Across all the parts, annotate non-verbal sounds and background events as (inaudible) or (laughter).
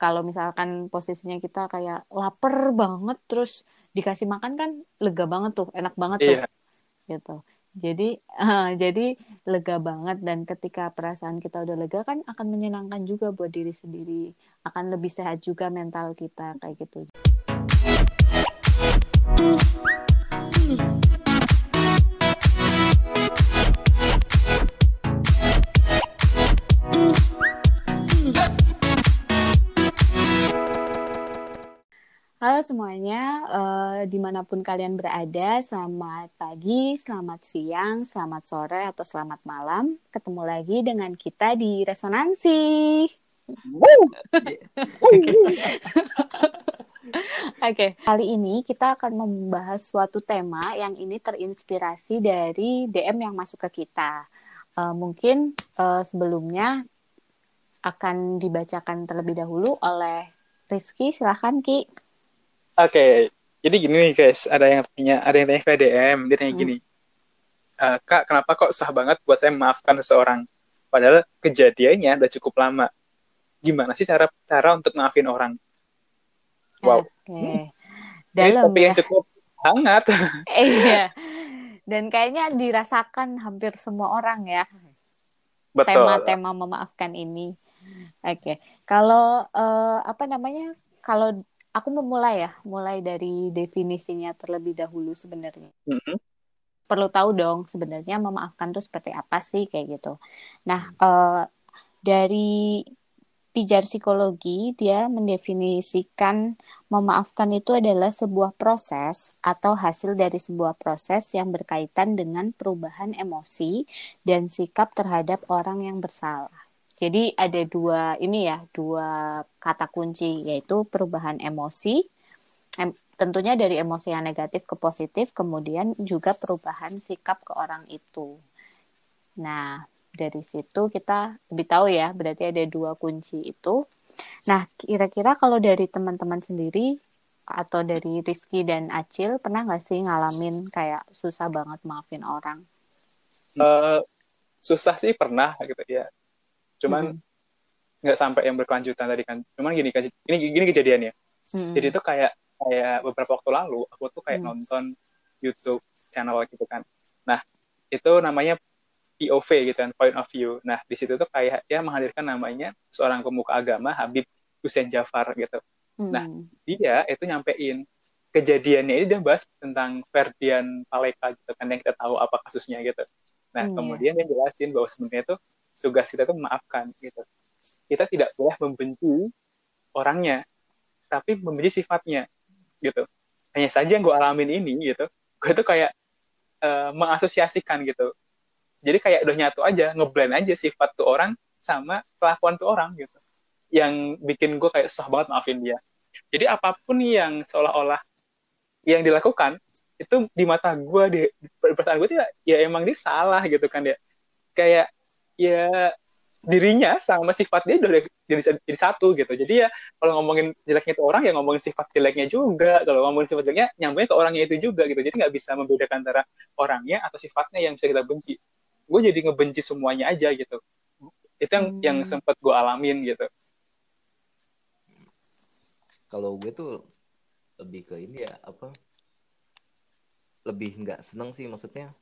kalau misalkan posisinya kita kayak lapar banget terus dikasih makan kan lega banget tuh enak banget tuh Iya. gitu jadi uh, (laughs) jadi lega banget dan ketika perasaan kita udah lega kan akan menyenangkan juga buat diri sendiri akan lebih sehat juga mental kita kayak gitu Halo semuanya, uh, di mana pun kalian berada, selamat pagi, selamat siang, selamat sore, atau selamat malam. Ketemu lagi dengan kita di Resonansi. (laughs) Oke, okay. kali ini kita akan membahas suatu tema yang ini terinspirasi dari DM yang masuk ke kita. Uh, mungkin uh, sebelumnya akan dibacakan terlebih dahulu oleh Rizky. Silahkan Ki. Oke, okay. jadi gini nih guys, ada yang tanya, ada yang tanya ke DM, dia tanya gini, e, kak kenapa kok susah banget buat saya memaafkan seseorang, padahal kejadiannya udah cukup lama. Gimana sih cara cara untuk maafin orang? Wow. Oke. Okay. Dalam Ini topik ya. yang cukup hangat. (laughs) iya. Dan kayaknya dirasakan hampir semua orang ya. Betul. Tema-tema memaafkan ini. Oke. Okay. Kalau uh, apa namanya? Kalau aku mau mulai ya, mulai dari definisinya terlebih dahulu sebenarnya. Mm-hmm. Perlu tahu dong sebenarnya memaafkan itu seperti apa sih kayak gitu. Nah, uh, dari pijar psikologi dia mendefinisikan memaafkan itu adalah sebuah proses atau hasil dari sebuah proses yang berkaitan dengan perubahan emosi dan sikap terhadap orang yang bersalah. Jadi ada dua ini ya, dua kata kunci yaitu perubahan emosi, em, tentunya dari emosi yang negatif ke positif, kemudian juga perubahan sikap ke orang itu. Nah, dari situ kita lebih tahu ya, berarti ada dua kunci itu. Nah, kira-kira kalau dari teman-teman sendiri atau dari Rizky dan Acil, pernah nggak sih ngalamin kayak susah banget maafin orang? Uh, susah sih pernah gitu ya cuman nggak hmm. sampai yang berkelanjutan tadi kan cuman gini ini gini kejadiannya hmm. jadi itu kayak kayak beberapa waktu lalu aku tuh kayak hmm. nonton YouTube channel gitu kan nah itu namanya POV gitu kan point of view nah di situ tuh kayak dia menghadirkan namanya seorang pemuka agama Habib Hussein Jafar gitu hmm. nah dia itu nyampein kejadiannya ini dia bahas tentang Ferdian Paleka gitu kan yang kita tahu apa kasusnya gitu nah hmm, kemudian yeah. dia jelasin bahwa sebenarnya tuh tugas kita itu memaafkan gitu. Kita tidak boleh membenci orangnya, tapi membenci sifatnya gitu. Hanya saja yang gue alamin ini gitu, gue tuh kayak uh, mengasosiasikan gitu. Jadi kayak udah nyatu aja, ngeblend aja sifat tuh orang sama kelakuan tuh orang gitu. Yang bikin gue kayak susah banget maafin dia. Jadi apa pun yang seolah-olah yang dilakukan itu di mata gue di perasaan gue tuh ya, ya emang dia salah gitu kan ya. Kayak ya dirinya sama sifat dia udah jadi, jadi satu gitu. Jadi ya kalau ngomongin jeleknya itu orang ya ngomongin sifat jeleknya juga. Kalau ngomongin sifat jeleknya nyambungnya ke orangnya itu juga gitu. Jadi nggak bisa membedakan antara orangnya atau sifatnya yang bisa kita benci. Gue jadi ngebenci semuanya aja gitu. Itu yang hmm. yang sempat gue alamin gitu. Kalau gue tuh lebih ke ini ya apa? Lebih nggak seneng sih maksudnya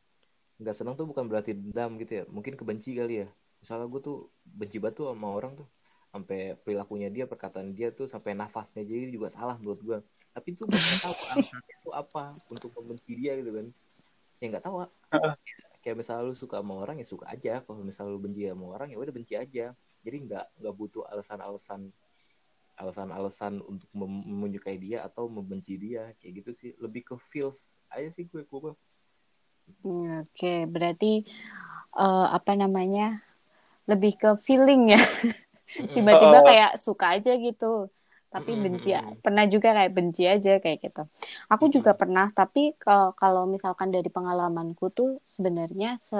nggak seneng tuh bukan berarti dendam gitu ya. Mungkin kebenci kali ya. Misalnya gue tuh benci banget tuh sama orang tuh. Sampai perilakunya dia perkataan dia tuh sampai nafasnya jadi juga salah menurut gue tapi tuh nggak tahu (laughs) alasannya itu apa untuk membenci dia gitu kan. Ya nggak tahu kayak misalnya lu suka sama orang ya suka aja. Kalau misalnya lu benci sama orang ya udah benci aja. Jadi nggak nggak butuh alasan-alasan alasan-alasan untuk menyukai dia atau membenci dia. Kayak gitu sih. Lebih ke feels aja sih gue gue Oke, okay, berarti uh, apa namanya lebih ke feeling ya. Tiba-tiba kayak suka aja gitu, tapi benci. Pernah juga kayak benci aja kayak gitu. Aku juga pernah, tapi kalau misalkan dari pengalamanku tuh sebenarnya se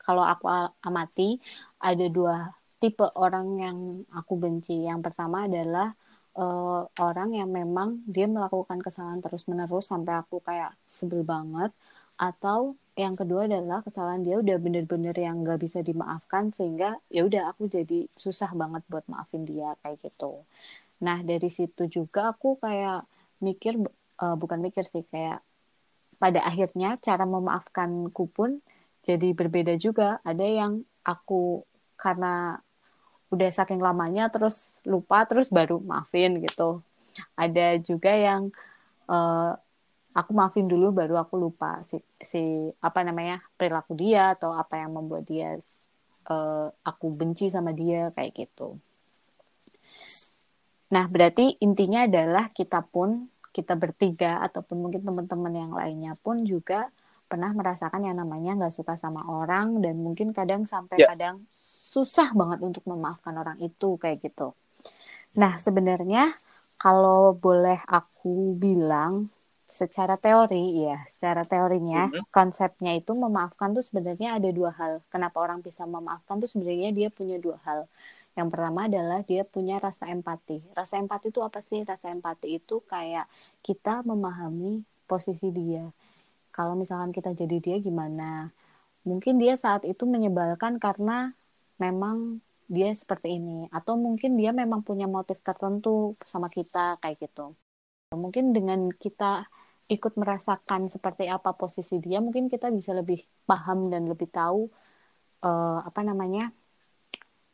kalau aku amati ada dua tipe orang yang aku benci. Yang pertama adalah uh, orang yang memang dia melakukan kesalahan terus-menerus sampai aku kayak sebel banget atau yang kedua adalah kesalahan dia udah bener-bener yang gak bisa dimaafkan sehingga ya udah aku jadi susah banget buat maafin dia kayak gitu Nah dari situ juga aku kayak mikir uh, bukan mikir sih kayak pada akhirnya cara memaafkanku pun jadi berbeda juga. Ada yang aku karena udah saking lamanya terus lupa terus baru maafin gitu. Ada juga yang uh, aku maafin dulu baru aku lupa si si apa namanya perilaku dia atau apa yang membuat dia uh, aku benci sama dia kayak gitu. Nah, berarti intinya adalah kita pun kita bertiga ataupun mungkin teman-teman yang lainnya pun juga pernah merasakan yang namanya nggak suka sama orang dan mungkin kadang sampai yeah. kadang susah banget untuk memaafkan orang itu kayak gitu. Nah, sebenarnya kalau boleh aku bilang secara teori ya, secara teorinya mm-hmm. konsepnya itu memaafkan tuh sebenarnya ada dua hal. Kenapa orang bisa memaafkan tuh sebenarnya dia punya dua hal. Yang pertama adalah dia punya rasa empati. Rasa empati itu apa sih? Rasa empati itu kayak kita memahami posisi dia. Kalau misalkan kita jadi dia gimana? Mungkin dia saat itu menyebalkan karena memang dia seperti ini atau mungkin dia memang punya motif tertentu sama kita kayak gitu. Mungkin dengan kita ikut merasakan seperti apa posisi dia, mungkin kita bisa lebih paham dan lebih tahu uh, apa namanya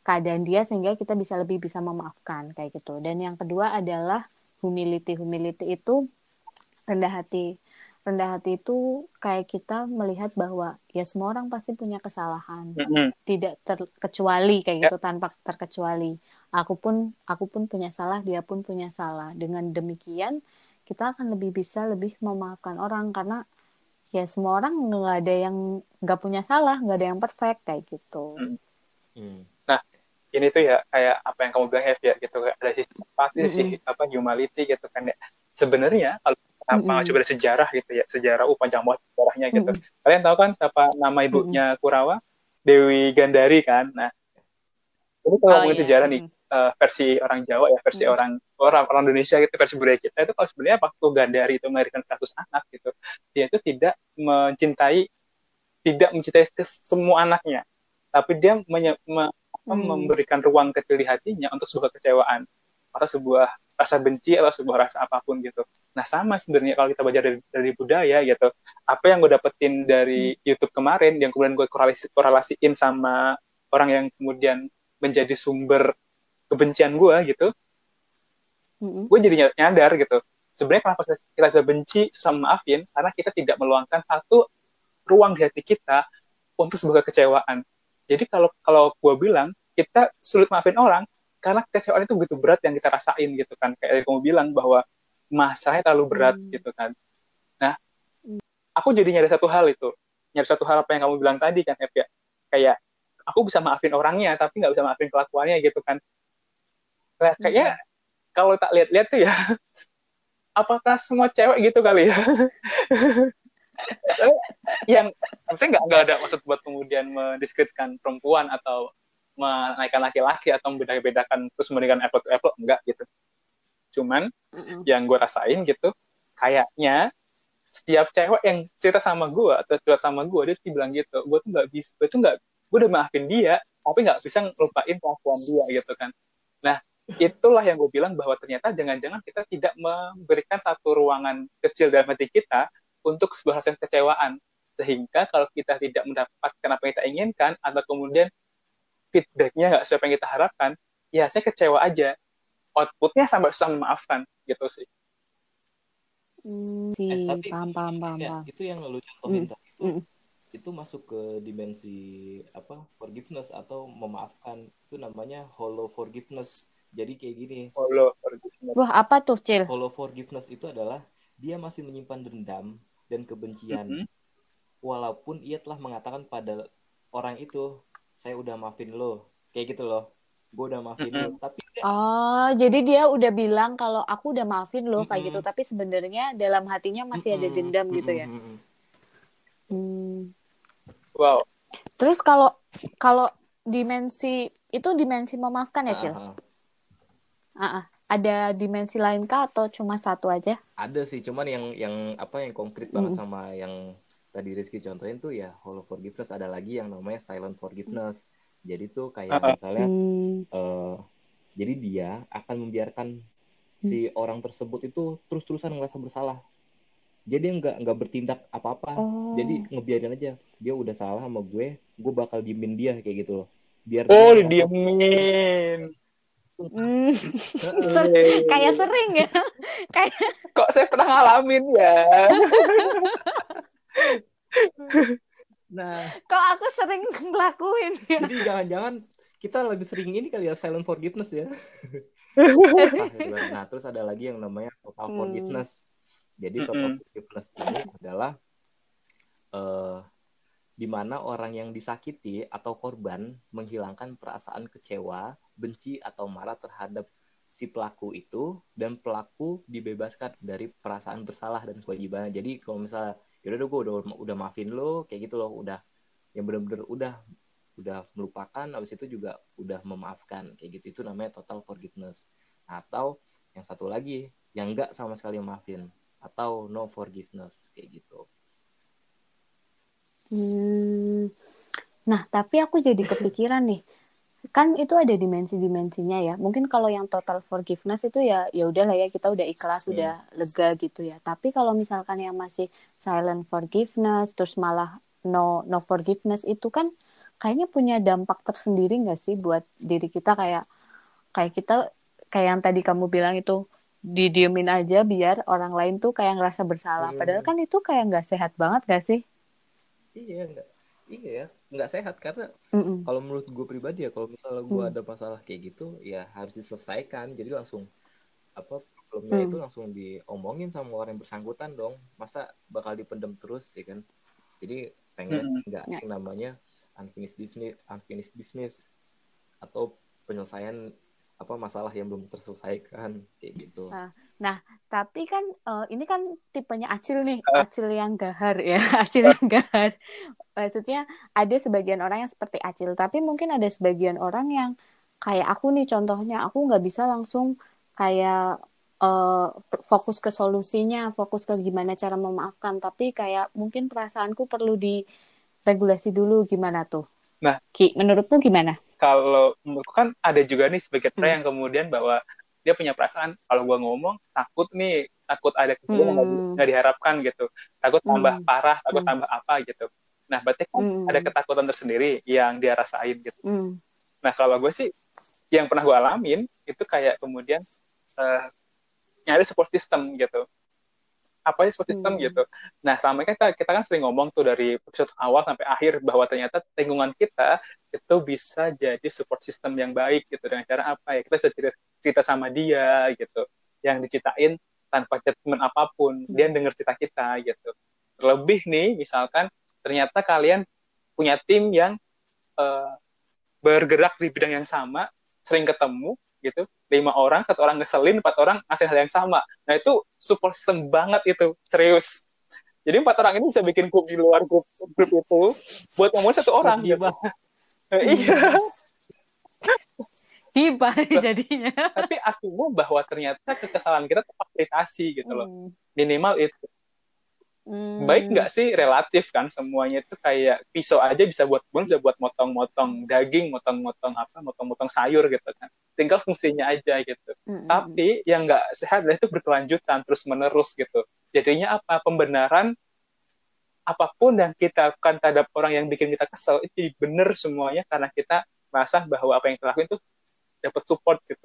keadaan dia sehingga kita bisa lebih bisa memaafkan kayak gitu. Dan yang kedua adalah humility. Humility itu rendah hati. Rendah hati itu kayak kita melihat bahwa ya semua orang pasti punya kesalahan, mm-hmm. tidak terkecuali kayak gitu yeah. tanpa terkecuali. Aku pun aku pun punya salah, dia pun punya salah. Dengan demikian kita akan lebih bisa lebih memaafkan orang karena ya semua orang nggak ada yang nggak punya salah nggak ada yang perfect kayak gitu hmm. Hmm. nah ini tuh ya kayak apa yang kamu bilang ya gitu ada sisi empati mm -hmm. sisi apa humanity gitu kan ya sebenarnya kalau apa mm -hmm. coba sejarah gitu ya sejarah uh panjang banget sejarahnya gitu mm -hmm. kalian tahu kan siapa nama ibunya mm -hmm. Kurawa Dewi Gandari kan nah ini kalau oh, iya. sejarah nih uh, versi orang Jawa ya versi mm -hmm. orang orang orang Indonesia gitu versi budaya kita itu kalau sebenarnya waktu Gandari itu melahirkan status anak gitu dia itu tidak mencintai tidak mencintai ke semua anaknya tapi dia menye, me, hmm. memberikan ruang kecil di hatinya untuk sebuah kecewaan atau sebuah rasa benci atau sebuah rasa apa pun gitu nah sama sebenarnya kalau kita belajar dari, dari budaya gitu apa yang gue dapetin dari hmm. YouTube kemarin yang kemudian gue korelasi, korelasiin sama orang yang kemudian menjadi sumber kebencian gue gitu mm-hmm. gue jadi nyadar gitu. Sebenarnya kenapa kita bisa benci susah maafin karena kita tidak meluangkan satu ruang di hati kita untuk sebuah kekecewaan. Jadi kalau kalau gue bilang kita sulit maafin orang karena kekecewaan itu begitu berat yang kita rasain gitu kan. Kayak kamu bilang bahwa masalahnya terlalu berat mm. gitu kan. Nah mm. aku jadi nyari satu hal itu. Nyari satu hal apa yang kamu bilang tadi kan F ya. Kayak aku bisa maafin orangnya tapi nggak bisa maafin kelakuannya gitu kan nah, kayaknya mm kalau tak lihat-lihat tuh ya (laughs) apakah semua cewek gitu kali ya? (laughs) Yang maksudnya nggak nggak ada maksud buat kemudian mendiskreditkan perempuan atau menaikkan laki-laki atau membedakan terus memberikan apple to apple enggak gitu. Cuman mm-hmm. yang gue rasain gitu kayaknya setiap cewek yang cerita sama gue atau curhat sama gue dia bilang gitu gue tuh nggak bisa gue tuh nggak gue udah maafin dia tapi nggak bisa ngelupain kelakuan dia gitu kan. Nah itulah yang gue bilang bahwa ternyata jangan-jangan kita tidak memberikan satu ruangan kecil dalam hati kita untuk sebuah rasa kecewaan. Sehingga kalau kita tidak mendapatkan apa yang kita inginkan atau kemudian feedbacknya nggak sesuai apa yang kita harapkan ya saya kecewa aja. Outputnya sampai susah memaafkan gitu sih. Hmm, eh, tapi paham paham paham, ya, itu yang lu contohin mm, tadi itu, mm. itu masuk ke dimensi apa forgiveness atau memaafkan. Itu namanya hollow forgiveness jadi kayak gini. Forgiveness. Wah, apa tuh, Cil? Hollow forgiveness itu adalah dia masih menyimpan dendam dan kebencian. Mm -hmm. Walaupun ia telah mengatakan pada orang itu, saya udah maafin lo. Kayak gitu loh. Gue udah maafin mm -hmm. lo. Tapi Oh, jadi dia udah bilang kalau aku udah maafin lo mm -hmm. kayak gitu, tapi sebenarnya dalam hatinya masih mm -hmm. ada dendam mm -hmm. gitu ya. Hmm. Wow. Terus kalau kalau dimensi itu dimensi memaafkan ya, Cil? Uh -huh. Uh, ada dimensi lain kah atau cuma satu aja? Ada sih, cuman yang yang apa yang konkret banget mm. sama yang tadi Rizky contohin tuh ya hollow forgiveness ada lagi yang namanya silent forgiveness. Mm. Jadi tuh kayak uh, misalnya mm. uh, jadi dia akan membiarkan si orang tersebut itu terus-terusan ngerasa bersalah jadi nggak nggak bertindak apa-apa oh. jadi ngebiarin aja dia udah salah sama gue gue bakal diemin dia kayak gitu loh biar oh diemin Hmm. (laughs) kayak sering ya. (laughs) kayak kok saya pernah ngalamin ya. (laughs) nah, kok aku sering ngelakuin ya. Jadi jangan-jangan kita lebih sering ini kali ya silent forgiveness ya. nah, terus ada lagi yang namanya total hmm. forgiveness. Jadi total forgiveness ini adalah uh, di mana orang yang disakiti atau korban menghilangkan perasaan kecewa, benci atau marah terhadap si pelaku itu dan pelaku dibebaskan dari perasaan bersalah dan kewajibannya. Jadi kalau misalnya yaudah gue udah udah maafin lo kayak gitu loh, udah yang bener-bener udah udah melupakan habis itu juga udah memaafkan kayak gitu itu namanya total forgiveness. Atau yang satu lagi yang enggak sama sekali maafin atau no forgiveness kayak gitu. Hmm. Nah, tapi aku jadi kepikiran nih. Kan itu ada dimensi-dimensinya ya. Mungkin kalau yang total forgiveness itu ya ya udahlah ya kita udah ikhlas, hmm. udah lega gitu ya. Tapi kalau misalkan yang masih silent forgiveness terus malah no no forgiveness itu kan kayaknya punya dampak tersendiri nggak sih buat diri kita kayak kayak kita kayak yang tadi kamu bilang itu didiemin aja biar orang lain tuh kayak ngerasa bersalah. Hmm. Padahal kan itu kayak nggak sehat banget gak sih? Iya enggak iya ya nggak sehat karena mm -mm. kalau menurut gue pribadi ya kalau misalnya gue mm. ada masalah kayak gitu ya harus diselesaikan jadi langsung apa problemnya mm. itu langsung diomongin sama orang yang bersangkutan dong masa bakal dipendam terus ya kan jadi pengen nggak mm. namanya unfinished business unfinished business atau penyelesaian apa masalah yang belum terselesaikan kayak gitu. Nah, nah tapi kan uh, ini kan tipenya acil nih, uh. acil yang gahar ya, (laughs) acil yang gahar. Maksudnya ada sebagian orang yang seperti acil, tapi mungkin ada sebagian orang yang kayak aku nih contohnya, aku nggak bisa langsung kayak uh, fokus ke solusinya, fokus ke gimana cara memaafkan, tapi kayak mungkin perasaanku perlu diregulasi dulu gimana tuh. Nah, Ki, menurutmu gimana? kalau menurutku kan ada juga nih sebagai hmm. yang kemudian bahwa dia punya perasaan kalau gue ngomong takut nih takut ada kejadian hmm. nggak diharapkan gitu takut tambah hmm. parah takut hmm. tambah apa gitu nah berarti kan hmm. ada ketakutan tersendiri yang dia rasain gitu hmm. nah kalau gue sih yang pernah gue alamin itu kayak kemudian uh, nyari support system gitu apa sih support system hmm. gitu. Nah selama ini kita, kita kan sering ngomong tuh dari episode awal sampai akhir bahwa ternyata lingkungan kita itu bisa jadi support system yang baik gitu dengan cara apa ya kita bisa cerita, cerita sama dia gitu yang diceritain tanpa judgement apa pun hmm. dia denger cerita kita gitu. Terlebih nih misalkan ternyata kalian punya tim yang uh, bergerak di bidang yang sama, sering ketemu gitu. Lima orang satu orang ngeselin empat orang ngasih hal yang sama. Nah itu support system banget itu. Serius. Jadi empat orang ini bisa bikin grup di luar grup grup itu buat ngomong satu orang gitu. (laughs) iya. Tiba (laughs) jadinya. tapi artinya bahwa ternyata kekesalan kita terfasilitasi gitu loh. Hmm. minimal itu Hmm. Baik nggak sih relatif kan semuanya itu kayak pisau aja bisa buat bun bisa buat motong-motong daging, motong-motong apa, motong-motong sayur gitu kan. Tinggal fungsinya aja gitu. Hmm. Tapi yang nggak sehat itu berkelanjutan terus menerus gitu. Jadinya apa? Pembenaran apa pun yang kita lakukan terhadap orang yang bikin kita kesel itu benar semuanya karena kita merasa bahwa apa yang kita lakukan itu dapat support gitu.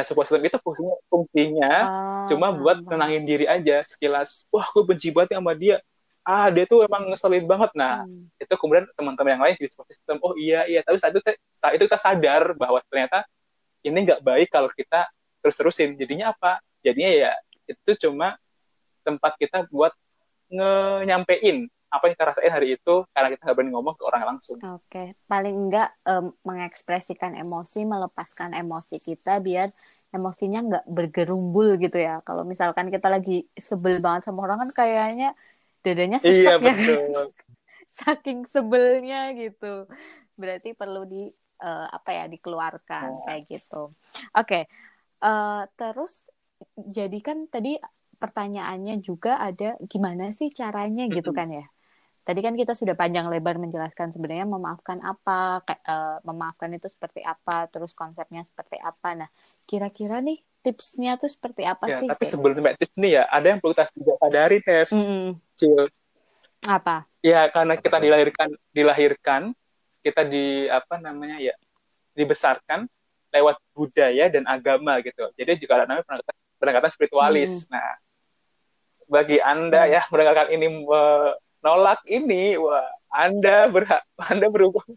Nah, support system itu fungsinya, fungsinya oh, cuma buat tenangin diri aja sekilas. Wah, gue benci banget sama dia. Ah, dia tuh emang ngeselin banget. Nah, hmm. itu kemudian teman-teman yang lain di support system, oh iya, iya. Tapi saat itu, saat itu kita sadar bahwa ternyata ini nggak baik kalau kita terus-terusin. Jadinya apa? Jadinya ya itu cuma tempat kita buat nge nyampein apa yang kita rasain hari itu karena kita nggak berani ngomong ke orang langsung. Oke, okay. paling enggak um, mengekspresikan emosi, melepaskan emosi kita biar emosinya nggak bergerumbul gitu ya. Kalau misalkan kita lagi sebel banget sama orang kan kayaknya dadanya sesak iya, ya. (laughs) Saking sebelnya gitu. Berarti perlu di uh, apa ya dikeluarkan oh. kayak gitu. Oke. Okay. Uh, eh, terus jadi kan tadi pertanyaannya juga ada gimana sih caranya gitu kan ya tadi kan kita sudah panjang lebar menjelaskan sebenarnya memaafkan apa, kayak, uh, memaafkan itu seperti apa, terus konsepnya seperti apa. Nah, kira-kira nih tipsnya tuh seperti apa ya, sih? Tapi sebelum sampai tips nih ya, ada yang perlu kita juga sadari, Tef. Mm -hmm. Cil. Apa? Ya, karena kita dilahirkan dilahirkan kita di apa namanya ya dibesarkan lewat budaya dan agama gitu. Jadi juga ada namanya pendekatan, pendekatan spiritualis. Hmm. Nah, bagi anda hmm. ya mendengarkan ini menolak ini, wah anda berhak, anda berhubung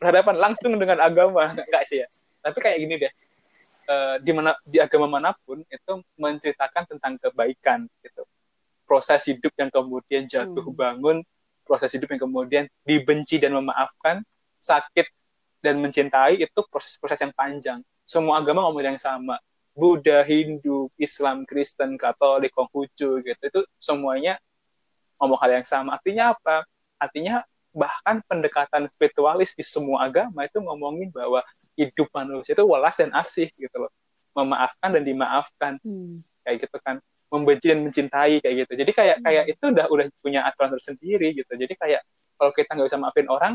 berhadapan langsung dengan agama, enggak sih ya. Tapi kayak gini deh, uh, di mana di agama mana pun itu menceritakan tentang kebaikan gitu. Proses hidup yang kemudian jatuh hmm. bangun, proses hidup yang kemudian dibenci dan memaafkan, sakit dan mencintai itu proses-proses yang panjang. Semua agama ngomong yang sama. Buddha, Hindu, Islam, Kristen, Katolik, Konghucu gitu. Itu semuanya ngomong hal yang sama. Artinya apa? Artinya bahkan pendekatan spiritualis di semua agama itu ngomongin bahwa hidup manusia itu welas dan asih gitu loh. Memaafkan dan dimaafkan. Hmm. Kayak gitu kan membenci dan mencintai kayak gitu. Jadi kayak hmm. kayak itu udah udah punya aturan tersendiri gitu. Jadi kayak kalau kita nggak bisa maafin orang,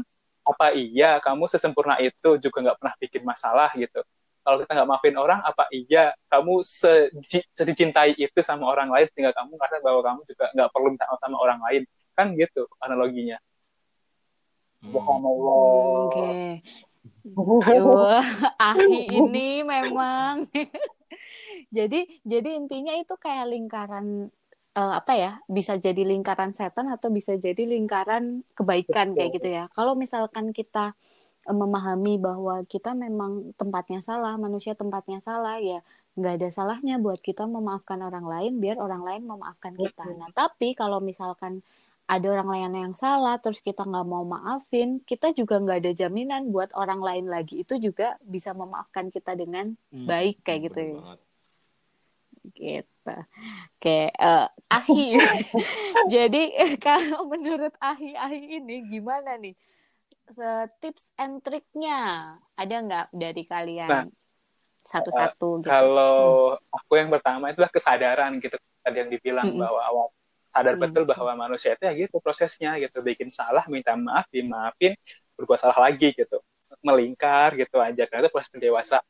apa iya kamu sesempurna itu juga nggak pernah bikin masalah gitu kalau kita nggak maafin orang apa iya kamu se dicintai itu sama orang lain sehingga kamu merasa bahwa kamu juga nggak perlu minta sama orang lain kan gitu analoginya hmm. Oke. Okay. (laughs) ahli ini memang. (laughs) jadi jadi intinya itu kayak lingkaran uh, apa ya bisa jadi lingkaran setan atau bisa jadi lingkaran kebaikan Betul. kayak gitu ya kalau misalkan kita memahami bahwa kita memang tempatnya salah manusia tempatnya salah ya nggak ada salahnya buat kita memaafkan orang lain biar orang lain memaafkan kita. Nah tapi kalau misalkan ada orang lain yang salah terus kita nggak mau maafin kita juga nggak ada jaminan buat orang lain lagi. Itu juga bisa memaafkan kita dengan hmm, baik kayak gitu ya. gitu. Kayak uh, ahi. (laughs) jadi (laughs) kalau menurut ahi-ahi ini gimana nih tips and triknya. Ada nggak dari kalian? Nah, satu-satu uh, gitu. kalau hmm. aku yang pertama itulah kesadaran gitu. Tadi yang dibilang hmm. bahwa awal sadar hmm. betul bahwa manusia itu ya gitu prosesnya gitu. Bikin salah minta maaf dimaafin berbuat salah lagi gitu. Melingkar gitu aja karena itu proses pendewasaan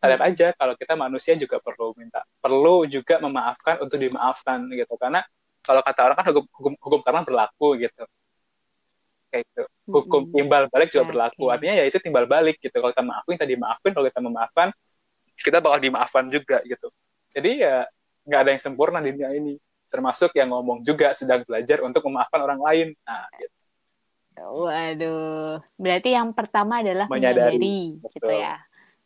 sadar aja kalau kita manusia juga perlu minta perlu juga memaafkan untuk dimaafkan gitu. Karena kalau kata orang kan hukum hukum, hukum karma berlaku gitu kayak gitu. Hukum timbal balik juga berlaku. Artinya ya itu timbal balik gitu. Kalau kita maafin kita dimaafin. Kalau kita memaafkan kita bakal dimaafkan juga gitu. Jadi ya nggak ada yang sempurna di dunia ini. Termasuk yang ngomong juga sedang belajar untuk memaafkan orang lain. Nah gitu. Waduh, berarti yang pertama adalah menyadari, menyadari gitu ya.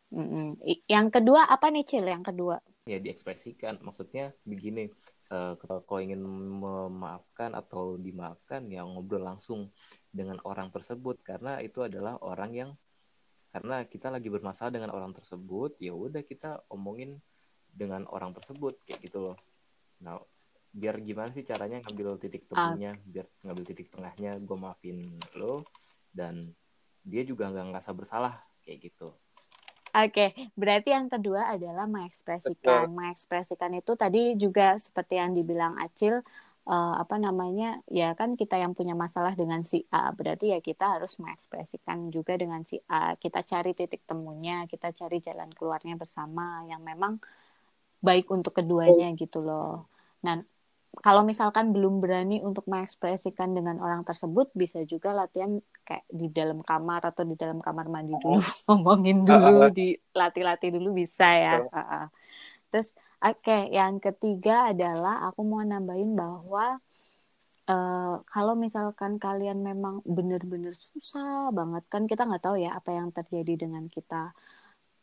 Mm-mm. Yang kedua apa nih Cil? Yang kedua? Ya diekspresikan. Maksudnya begini, uh, kalau ingin memaafkan atau dimaafkan, ya ngobrol langsung dengan orang tersebut karena itu adalah orang yang karena kita lagi bermasalah dengan orang tersebut, ya udah kita omongin dengan orang tersebut kayak gitu loh. Nah, biar gimana sih caranya ngambil titik temunya, uh. biar ngambil titik tengahnya, gue maafin lo dan dia juga nggak ngerasa bersalah kayak gitu. Oke, berarti yang kedua adalah mengekspresikan. Betul. Mengekspresikan itu tadi juga seperti yang dibilang Acil, uh, apa namanya, ya kan kita yang punya masalah dengan si A, berarti ya kita harus mengekspresikan juga dengan si A. Kita cari titik temunya, kita cari jalan keluarnya bersama yang memang baik untuk keduanya gitu loh. Nah, kalau misalkan belum berani untuk mengekspresikan dengan orang tersebut bisa juga latihan kayak di dalam kamar atau di dalam kamar mandi dulu (laughs) ngomongin dulu dilatih-latih dulu bisa ya uh -uh. terus oke okay, yang ketiga adalah aku mau nambahin bahwa uh, kalau misalkan kalian memang benar-benar susah banget kan kita nggak tahu ya apa yang terjadi dengan kita.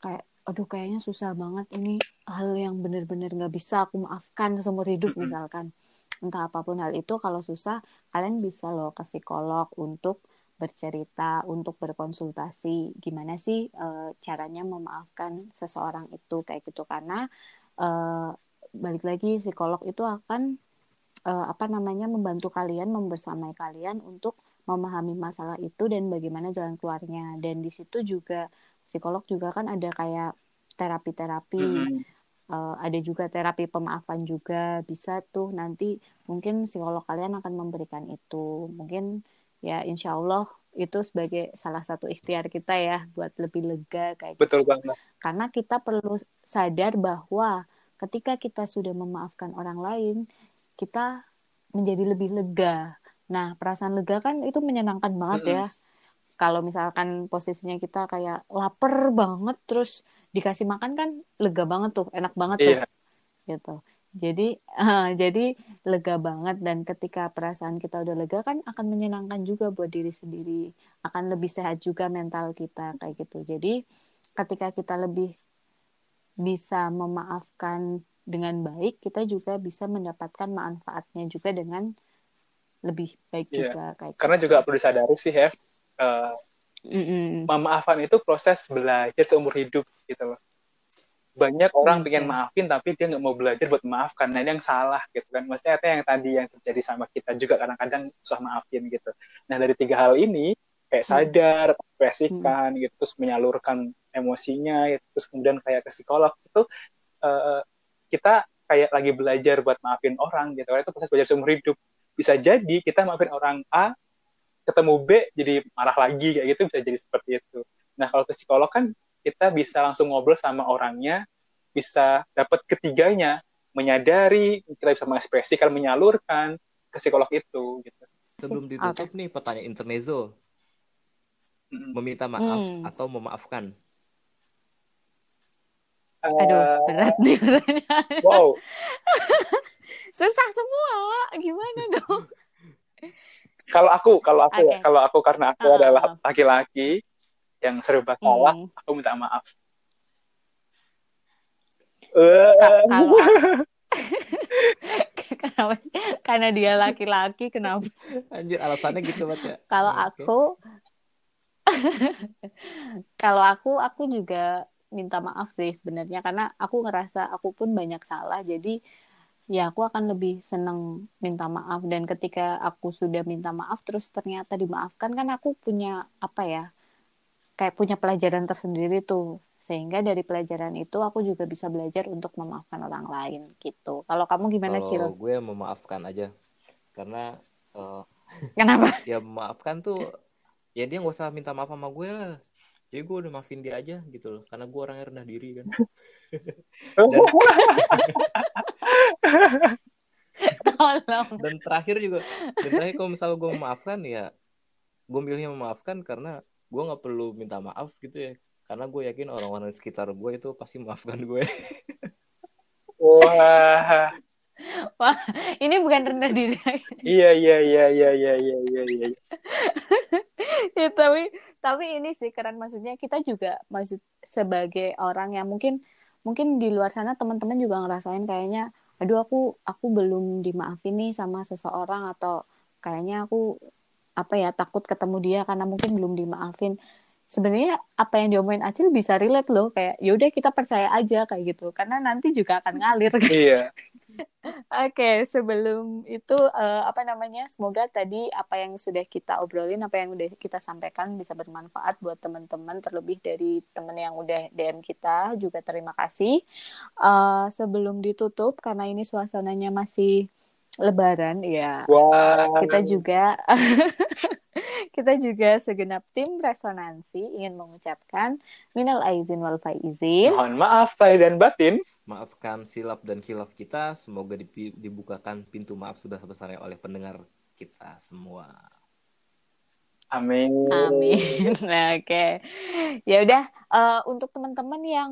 Kayak aduh kayaknya susah banget ini hal yang benar-benar nggak bisa aku maafkan seumur hidup misalkan. Entah apa pun hal itu kalau susah kalian bisa loh ke psikolog untuk bercerita untuk berkonsultasi gimana sih e, caranya memaafkan seseorang itu kayak gitu. Karena e, balik lagi psikolog itu akan e, apa namanya membantu kalian membersamai kalian untuk memahami masalah itu dan bagaimana jalan keluarnya. Dan di situ juga psikolog juga kan ada kayak terapi-terapi. Mm -hmm uh, ada juga terapi pemaafan juga bisa tuh. Nanti mungkin psikolog kalian akan memberikan itu. Mungkin ya insya Allah itu sebagai salah satu ikhtiar kita ya buat lebih lega kayak betul gitu. banget karena kita perlu sadar bahwa ketika kita sudah memaafkan orang lain kita menjadi lebih lega nah perasaan lega kan itu menyenangkan banget mm -hmm. ya kalau misalkan posisinya kita kayak lapar banget terus dikasih makan kan lega banget tuh enak banget yeah. tuh gitu jadi uh, jadi lega banget dan ketika perasaan kita udah lega kan akan menyenangkan juga buat diri sendiri akan lebih sehat juga mental kita kayak gitu jadi ketika kita lebih bisa memaafkan dengan baik kita juga bisa mendapatkan manfaatnya juga dengan lebih baik yeah. juga kayak karena gitu. juga perlu disadari sih Hef uh, mm -mm. memaafkan itu proses belajar seumur hidup gitu loh banyak orang okay. pengen maafin tapi dia nggak mau belajar buat maafkan nah ini yang salah gitu kan maksudnya itu yang tadi yang terjadi sama kita juga kadang-kadang susah maafin gitu nah dari tiga hal ini kayak hmm. sadar ekspresikan hmm. gitu terus menyalurkan emosinya gitu, terus kemudian kayak ke psikolog itu uh, kita kayak lagi belajar buat maafin orang gitu itu proses belajar seumur hidup bisa jadi kita maafin orang A ketemu B jadi marah lagi kayak gitu bisa jadi seperti itu nah kalau ke psikolog kan kita bisa langsung ngobrol sama orangnya, bisa dapat ketiganya, menyadari, kita bisa mengekspresikan, menyalurkan ke psikolog itu. Gitu. Sebelum ditutup okay. nih pertanyaan intermezzo, meminta maaf hmm. atau memaafkan? Aduh, eh, berat nih pertanyaan. Wow. (laughs) Susah semua, gimana (laughs) dong? kalau aku, kalau aku okay. ya, kalau aku karena aku uh, adalah laki-laki, yang serba salah, hmm. aku minta maaf. Kalau (laughs) kenapa? Karena dia laki-laki, kenapa? Anjir, alasannya gitu banget ya. Kalau aku, (laughs) kalau aku, aku juga minta maaf sih sebenarnya karena aku ngerasa aku pun banyak salah. Jadi ya aku akan lebih seneng minta maaf dan ketika aku sudah minta maaf terus ternyata dimaafkan kan aku punya apa ya kayak punya pelajaran tersendiri tuh. Sehingga dari pelajaran itu aku juga bisa belajar untuk memaafkan orang lain gitu. Kalau kamu gimana Cil? gue memaafkan aja. Karena uh, kenapa? (laughs) ya memaafkan tuh ya dia nggak usah minta maaf sama gue lah. Jadi gue udah maafin dia aja gitu loh. Karena gue orangnya rendah diri kan. (laughs) Dan, dan terakhir juga dan terakhir kalau misalnya gue memaafkan ya gue milihnya memaafkan karena gue nggak perlu minta maaf gitu ya. Karena gue yakin orang-orang di sekitar gue itu pasti maafkan gue wah wah ini bukan rendah diri. Iya iya iya iya iya iya iya iya. (laughs) Ya tapi tapi ini sih keren. Maksudnya kita juga maksud sebagai orang yang mungkin mungkin di luar sana teman-teman juga ngerasain kayaknya aduh aku aku belum dimaafin nih sama seseorang atau kayaknya aku apa ya takut ketemu dia karena mungkin belum dimaafin sebenarnya apa yang diomongin Acil bisa relate loh kayak yaudah kita percaya aja kayak gitu karena nanti juga akan ngalir (laughs) iya Oke, okay, sebelum itu uh, apa namanya? Semoga tadi apa yang sudah kita obrolin, apa yang udah kita sampaikan bisa bermanfaat buat teman-teman, terlebih dari teman yang udah DM kita juga terima kasih. Uh, sebelum ditutup karena ini suasananya masih Lebaran ya. Wow. Kita juga (laughs) kita juga segenap tim resonansi ingin mengucapkan minal aizin wal faizin. Mohon maaf lahir dan batin. Maafkan silap dan kilaf kita. Semoga dibukakan pintu maaf sebesar-besarnya oleh pendengar kita semua. Amin. Amin. Nah, (laughs) Oke. Okay. Ya udah uh, untuk teman-teman yang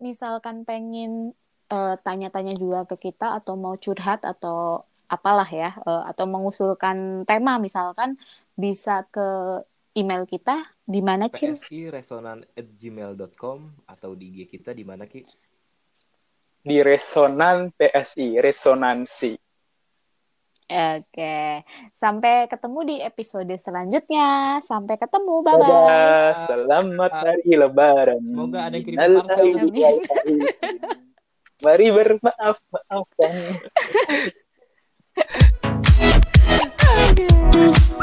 misalkan pengen eh, tanya-tanya uh, juga ke kita atau mau curhat atau apalah ya uh, atau mengusulkan tema misalkan bisa ke email kita di mana Cil? PSI resonan at gmail.com atau di IG kita di mana Ki? Di Resonan PSI, Resonansi. Oke, sampai ketemu di episode selanjutnya. Sampai ketemu, bye bye. Selamat hari Lebaran. Semoga ada yang kirim parcel. Mari bermaaf maafkan. (laughs) Yeah.